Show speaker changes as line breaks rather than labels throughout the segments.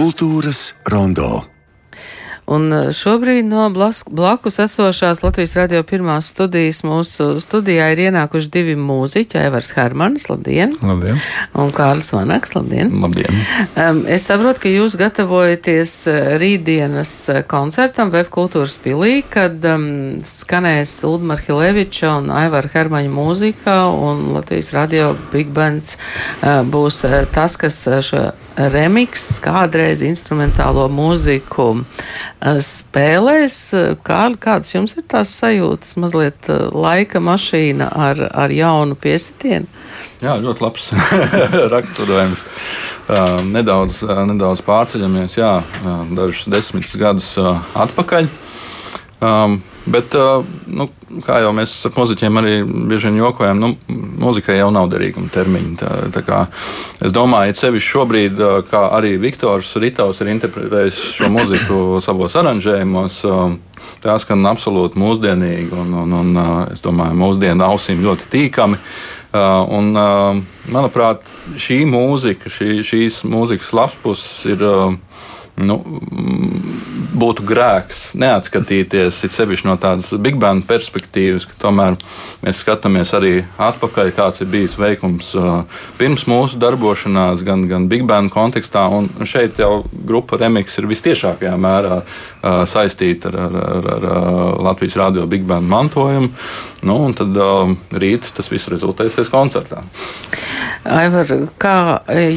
Kultūras rondo.
Un eh, šobrīd no blakus esošās Latvijas radio pirmās studijas mūsu studijā ir ienākuši divi mūziķi - Aivars Hermanis, labdien!
Labdien!
Un Kārlis Vanaks, labdien!
Labdien!
Um, es saprotu, ka jūs gatavojaties eh, rītdienas eh, koncertam Vēf kultūras pilī, kad um, skanēs Ulmar Hileviča un Aivara Hermaņa mūzika un Latvijas radio Big Bands uh, būs uh, tas, kas šo remiks, kādreiz instrumentālo mūziku eh, spēlēs. Kā, kādas jums ir tās sajūtas? Mazliet eh, laika mašīna ar, ar jaunu piesitienu.
Jā, ļoti labs raksturojums. Uh, nedaudz, uh, nedaudz pārceļamies, jā, uh, dažus desmitus gadus atpakaļ. Um, Bet, nu, kā jau mēs ar muzeķiem arī bieži vien jokojam, nu, mūzikai jau nav derīguma termiņa. Tā, tā kā, es domāju, ka sevišķi šobrīd, kā arī Viktors Ritovs ir interpretējis šo mūziku savos aranžējumos, tā skan absolūti mūsdienīgi un, un, un es domāju, mūsdienu ausīm ļoti tīkami. Un, manuprāt, šī mūzika, šī, šīs mūzikas lapspuses ir nu, būtu grēks neatskatīties, sevišķi no tādas big band perspektīvas, ka tomēr mēs skatāmies arī atpakaļ, kāds ir bijis veikums uh, pirms mūsu darbošanās, gan, gan big band kontekstā. Un šeit jau grupa Remix ir vistiešākajā mērā uh, saistīta ar, ar, ar, ar uh, Latvijas radio big band mantojumu. Nu, un tad rīt tas viss rezultēsies koncertā.
Aivar, kā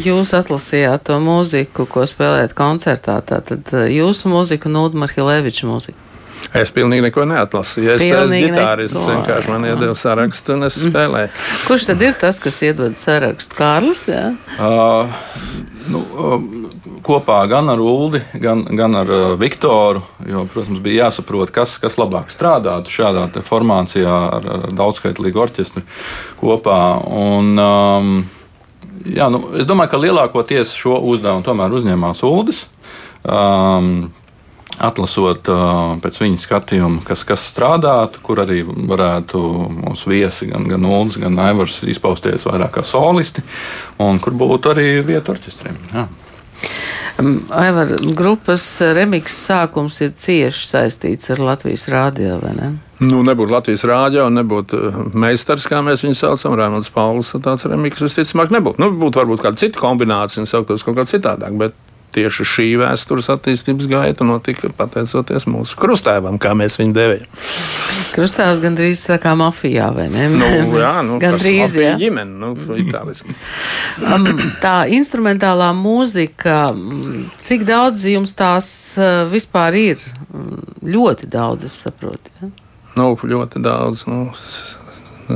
jūs atlasījāt to mūziku, ko spēlējat koncertā? Tātad jūsu mūziku un Udmar Hileviča mūziku.
Es pilnīgi neko neatlasīju. Es esmu ģitārists, ne... vienkārši man iedeva sarakstu un es mhm. spēlēju.
Kurš tad ir tas, kas iedod sarakstu? Kārlis? Jā?
Uh, nu, uh, kopā gan ar Ulu, gan, gan ar uh, Viktoru. Jo, protams, bija jāsaprot, kas, kas labāk strādātu šādā formācijā ar, ar daudzskaitlīgu orķestri kopā. Un, um, jā, nu, es domāju, ka lielākoties šo uzdevumu tomēr uzņēmās Ulas. Um, atlasot pēc viņa skatījuma, kas, kas strādātu, kur arī varētu mūsu viesi, gan, gan Ulus, gan Aivars, izpausties vairāk kā solisti, un kur būtu arī vieta orķestriem. Jā.
Um, Aivar, grupas remiks sākums ir cieši saistīts ar Latvijas rādio, vai ne?
Nu, nebūtu Latvijas rādio, nebūtu meistars, kā mēs viņu saucam, Rēmons Pauls. Tāds remiks visticamāk nebūtu. Nu, būtu varbūt kāda cita kombinācija, un sauktos kaut kā citādāk, bet tieši šī vēstures attīstības gaita notika pateicoties mūsu krustēvam, kā mēs viņu devējam.
Krustāvs gandrīz tā kā mafijā, vai ne?
Nu, jā, nu,
gandrīz, jā.
ģimene, nu, itāliski.
um, tā instrumentālā mūzika, cik daudz jums tās uh, vispār ir? Ļoti daudz, es saprotu. Ja?
Nu, ļoti daudz. Nu,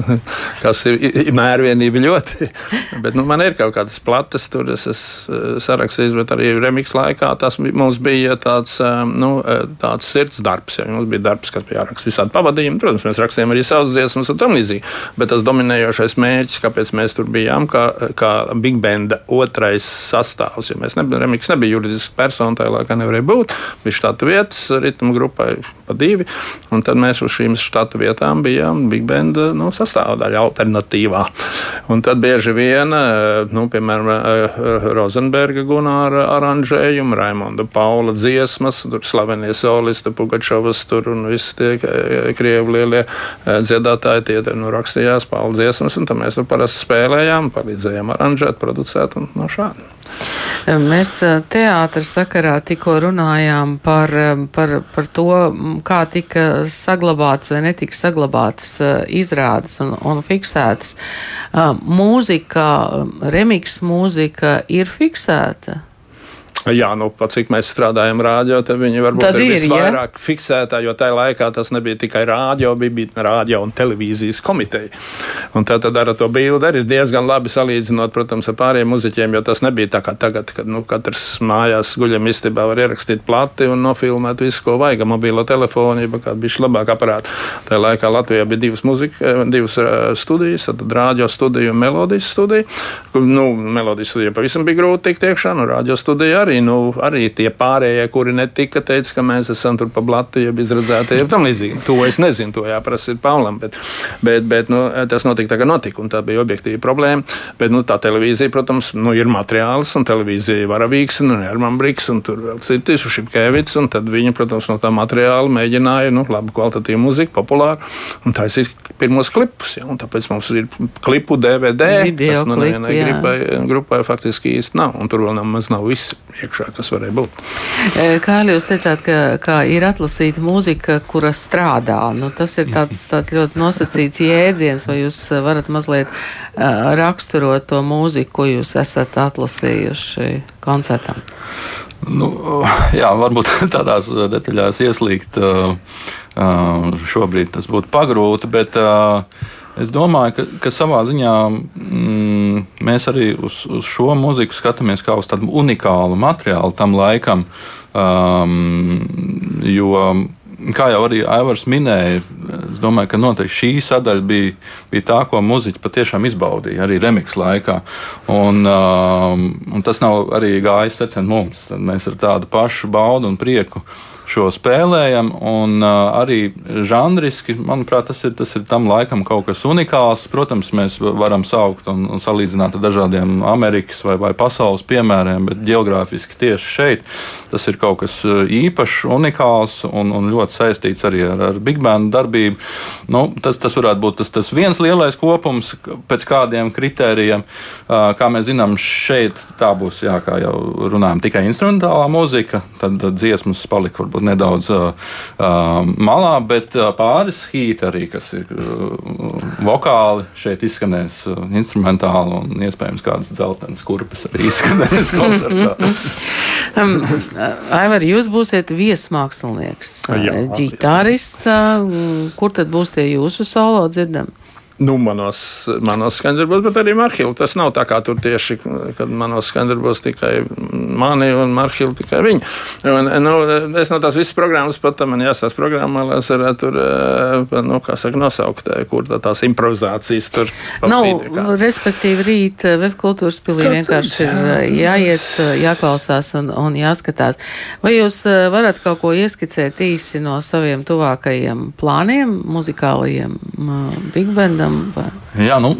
kas ir, ir mērvienība ļoti. bet, nu, man ir kaut kādas plates, tur es esmu eh, sarakstījis, bet arī remix laikā tas mums bija tāds, eh, nu, eh, tāds sirds darbs. Ja. Mums bija darbs, kad bija jāraksta visādi pavadījumi. Protams, mēs rakstījām arī savas dziesmas un tam līdzīgi. Bet tas dominējošais mērķis, kāpēc mēs tur bijām, kā, kā Big Band otrais sastāvs, jo mēs nebijām, remix nebija juridiski persona, tajā laikā nevarēja būt. Bija štata vietas ritmu grupai pa divi, un tad mēs uz šīm štata vietām bijām Big Band nu, sastāvdaļa alternatīvā. Un tad bieži vien, eh, nu, piemēram, eh, Rozenberga Gunāra aranžējumi, Raimonda Paula dziesmas, tur slavenie solisti Pugačovas tur un visi tie eh, krievu lielie dziedātāji, tie nu, rakstījās Paula dziesmas, un tam mēs tur parasti spēlējām, palīdzējām aranžēt, producēt un no šādi.
Mēs teātras sakarā tikko runājām par, par, par to, kā tika saglabāts vai netika saglabāts izrādes un, un fiksētas. Mūzika, remiks mūzika ir fiksēta.
Jā, nu, pat cik mēs strādājam rādio, tad viņi varbūt tad ir, ir visvairāk ja? fiksētā, jo tajā laikā tas nebija tikai rādio, bija, rādio un televīzijas komiteja. Un tā tad ar to bildi arī ir diezgan labi salīdzinot, protams, ar pārējiem muzeķiem, jo tas nebija tā kā tagad, kad nu, katrs mājās guļam istibā var ierakstīt plati un nofilmēt visu, ko vajag, mobilo telefonu, ja kāda bija labāka aparāta. Tajā laikā Latvijā bija divas, muzika, eh, divas uh, studijas, tad rādio studija un melodijas studija. Nu, melodijas studija pavisam bija grūti tikt iekšā, un rādio studija arī arī, nu, arī tie pārējie, kuri netika, teica, ka mēs esam tur pa blatu, jeb izredzēti, jeb tam līdzīgi. To es nezinu, to jāprasa ir Paulam, bet, bet, bet nu, tas notika tā, kā notika, un tā bija objektīva problēma. Bet nu, tā televīzija, protams, nu, ir materiāls, un televīzija Varavīks, un Erman Briks, un tur vēl citi, Šipkēvits, un tad viņi, protams, no tā materiāla mēģināja, nu, labu kvalitatīvu muziku, populāru, un taisīt pirmos klipus, ja, un tāpēc mums ir klipu DVD,
Video
kas nu
klipi,
nevienai
jā.
grupai, grupai faktiski īsti nav, un tur vēl nemaz nav viss iekšā, kas varēja būt.
E, Kā jūs teicāt, ka, ka ir atlasīta mūzika, kura strādā? Nu, tas ir tāds, tāds ļoti nosacīts jēdziens, vai jūs varat mazliet uh, raksturot to mūziku, ko jūs esat atlasījuši koncertam?
Nu, jā, varbūt tādās detaļās ieslīgt uh, šobrīd tas būtu pagrūti, bet es domāju, ka, ka savā ziņā mm, mēs arī uz, uz šo mūziku skatāmies kā uz tādu unikālu materiālu tam laikam. Um, jo, kā jau arī Aivars minēja, es domāju, ka noteikti šī sadaļa bija, bija tā, ko muzeķi patiešām izbaudīja arī remix laikā. Un, um, un tas nav arī gājis secen mums. Tad mēs ar tādu pašu baudu un prieku šo spēlējam. Un uh, arī žanriski, manuprāt, tas ir, tas ir tam laikam kaut kas unikāls. Protams, mēs varam saukt un, un salīdzināt ar dažādiem Amerikas vai, vai pasaules piemēriem, bet geogrāfiski tieši šeit tas ir kaut kas uh, īpašs, unikāls un, un ļoti saistīts arī ar, ar Big Band darbību. Nu, tas, tas varētu būt tas, tas viens lielais kopums, pēc kādiem kritērijiem. Uh, kā mēs zinām, šeit tā būs, jā, kā jau runājam, tikai instrumentālā mūzika, tad, tad dziesmas palika varbūt nedaudz uh, uh, malā, bet uh, pāris hīti arī, kas ir uh, vokāli, šeit izskanēs uh, instrumentāli un iespējams kādas dzeltenas kurpes arī izskanēs koncertā.
Um, Aivar, jūs būsiet viesmākslinieks,
Jā,
ģitārists. uh, Kur tad būs tie jūsu solo dzirdami?
Nu, manos, manos skandarbos, bet arī Marhila. Tas nav tā kā tur tieši, kad manos skandarbos tikai mani un Marhila tikai viņi. Un, nu, es no tās visas programmas pat man jāsās programmā, lai es varētu tur, eh, nu, kā saka, nosaukt, eh, kur tā tās improvizācijas tur.
Nav,
kādas.
respektīvi, rīt eh, Vefkultūras pilī
Kā
vienkārši ir
jā,
jāiet, jāklausās un, un jāskatās. Vai jūs varat kaut ko ieskicēt īsi no saviem tuvākajiem plāniem, muzikālajiem Big Bandam? Vai?
Jā, nu,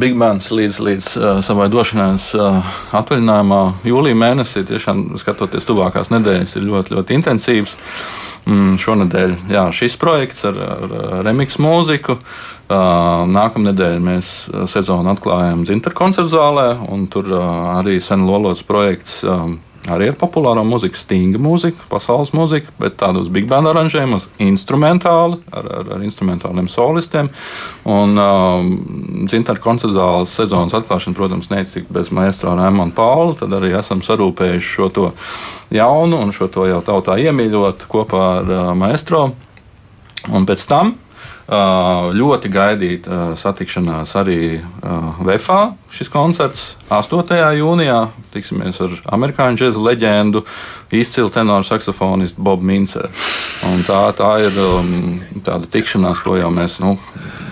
Big Bands līdz, līdz uh, savai došanās uh, atvaļinājumā jūlijā mēnesī, tiešām skatoties tuvākās nedēļas, ir ļoti, ļoti intensīvs. Mm, šonadēļ jā, šis projekts ar, ar remix mūziku. Uh, Nākamā nedēļa mēs sezonu atklājam Zintra koncertu zālē, un tur uh, arī sen lolots projekts. Um, Arī ar populāro mūziku, stinga mūziku, pasaules mūziku, bet tādos big band aranžējumos, instrumentāli, ar, ar, ar instrumentāliem solistiem. Un um, Zintāra koncerta zāles sezonas atklāšana, protams, neiztika bez maestro Rēmona Paula. Tad arī esam sarūpējuši šo to jaunu un šo to jau tautā iemīļot kopā ar uh, maestro. Un pēc tam ļoti gaidīta uh, satikšanās arī uh, VFā. Šis koncerts 8. jūnijā tiksimies ar amerikāņu džēza leģendu, izcilu tenoru saksofonistu Bobu Minceru. Tā, tā ir um, tāda tikšanās, ko jau mēs nu,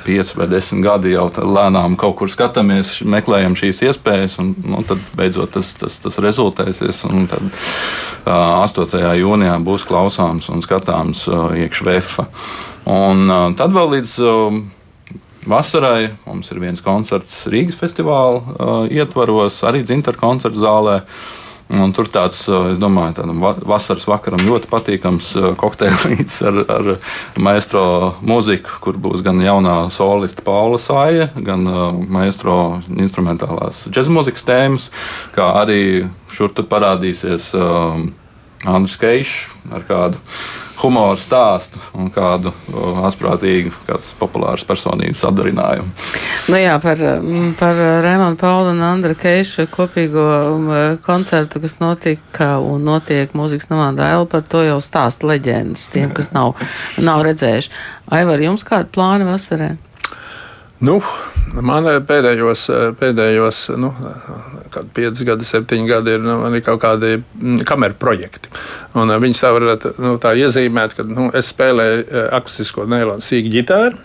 pieci vai desmit gadi jau lēnām kaut kur skatāmies, meklējam šīs iespējas, un nu, tad beidzot tas, tas, tas rezultēsies. Tad uh, 8. jūnijā būs klausāms un skatāms uh, iekšā vefa. Un uh, tad vēl līdz uh, vasarai mums ir viens koncerts Rīgas festivāla uh, ietvaros, arī Zintra koncerta zālē. Un tur tāds, uh, es domāju, tādam va- vasaras vakaram ļoti patīkams kokteilīts ar, ar maestro mūziku, kur būs gan jaunā solista Paula Sāja, gan maestro instrumentālās džēzus mūzikas tēmas, kā arī šur tur parādīsies um, Andris Keišs ar kādu humoru stāstu un kādu asprātīgu, kāds populārs personības atdarinājumu.
Nu jā, par, mm, par Rēmonu Paulu un Andra Keiša kopīgo um, koncertu, kas notika un notiek mūzikas namā Dēla, par to jau stāsta leģendas tiem, kas nav, nav redzējuši. Aivar, jums kādi plāni vasarē?
Nu, man pēdējos, pēdējos nu, kad 5 gadi, 7 gadi ir, nu, ir kaut kādi mm, kameru projekti. Un, eh, Viņi tā varētu nu, tā iezīmēt, ka nu, es spēlēju eh, akustisko neilonu sīku ģitāru.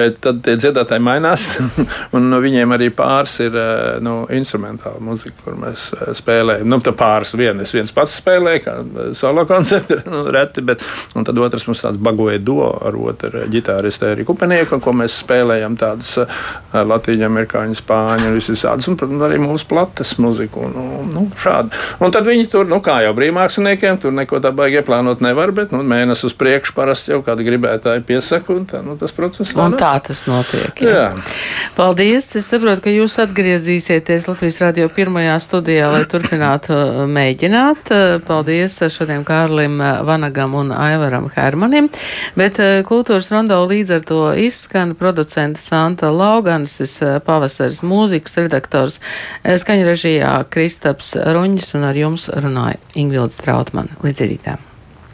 Bet tad tie dziedātāji mainās, un no viņiem arī pāris ir nu, instrumentāla muzika, kur mēs spēlējam. Nu, tā pāris viena, es viens pats spēlēju, kā solo koncertu, nu, reti, bet tad otrs mums tāds bagoja do ar otru ģitāristu Eriku Kupenieku, ko mēs spēlējam tādas latīņu, amerikāņu, spāņu un visādas, un, protams, arī mūsu plates muziku. Un, un, nu, šādi. un tad viņi tur, nu, kā jau brīvmāksliniekiem, tur neko tā baigi ieplānot nevar, bet nu, mēnesi uz priekšu parasti jau kādi gribētāji piesaka, un tā, nu, tas process.
Un tā tas notiek. Jā. jā. Paldies! Es saprotu, ka jūs atgriezīsieties Latvijas radio pirmajā studijā, lai turpinātu uh, mēģināt. Paldies šodien Kārlim uh, Vanagam un Aivaram Hermanim. Bet kultūras rondo līdz ar to izskan producenta Santa Lauganis, pavasaris mūzikas redaktors, skaņu režijā Kristaps Ruņģis un ar jums runāja Ingvilds Trautman. Līdz rītām!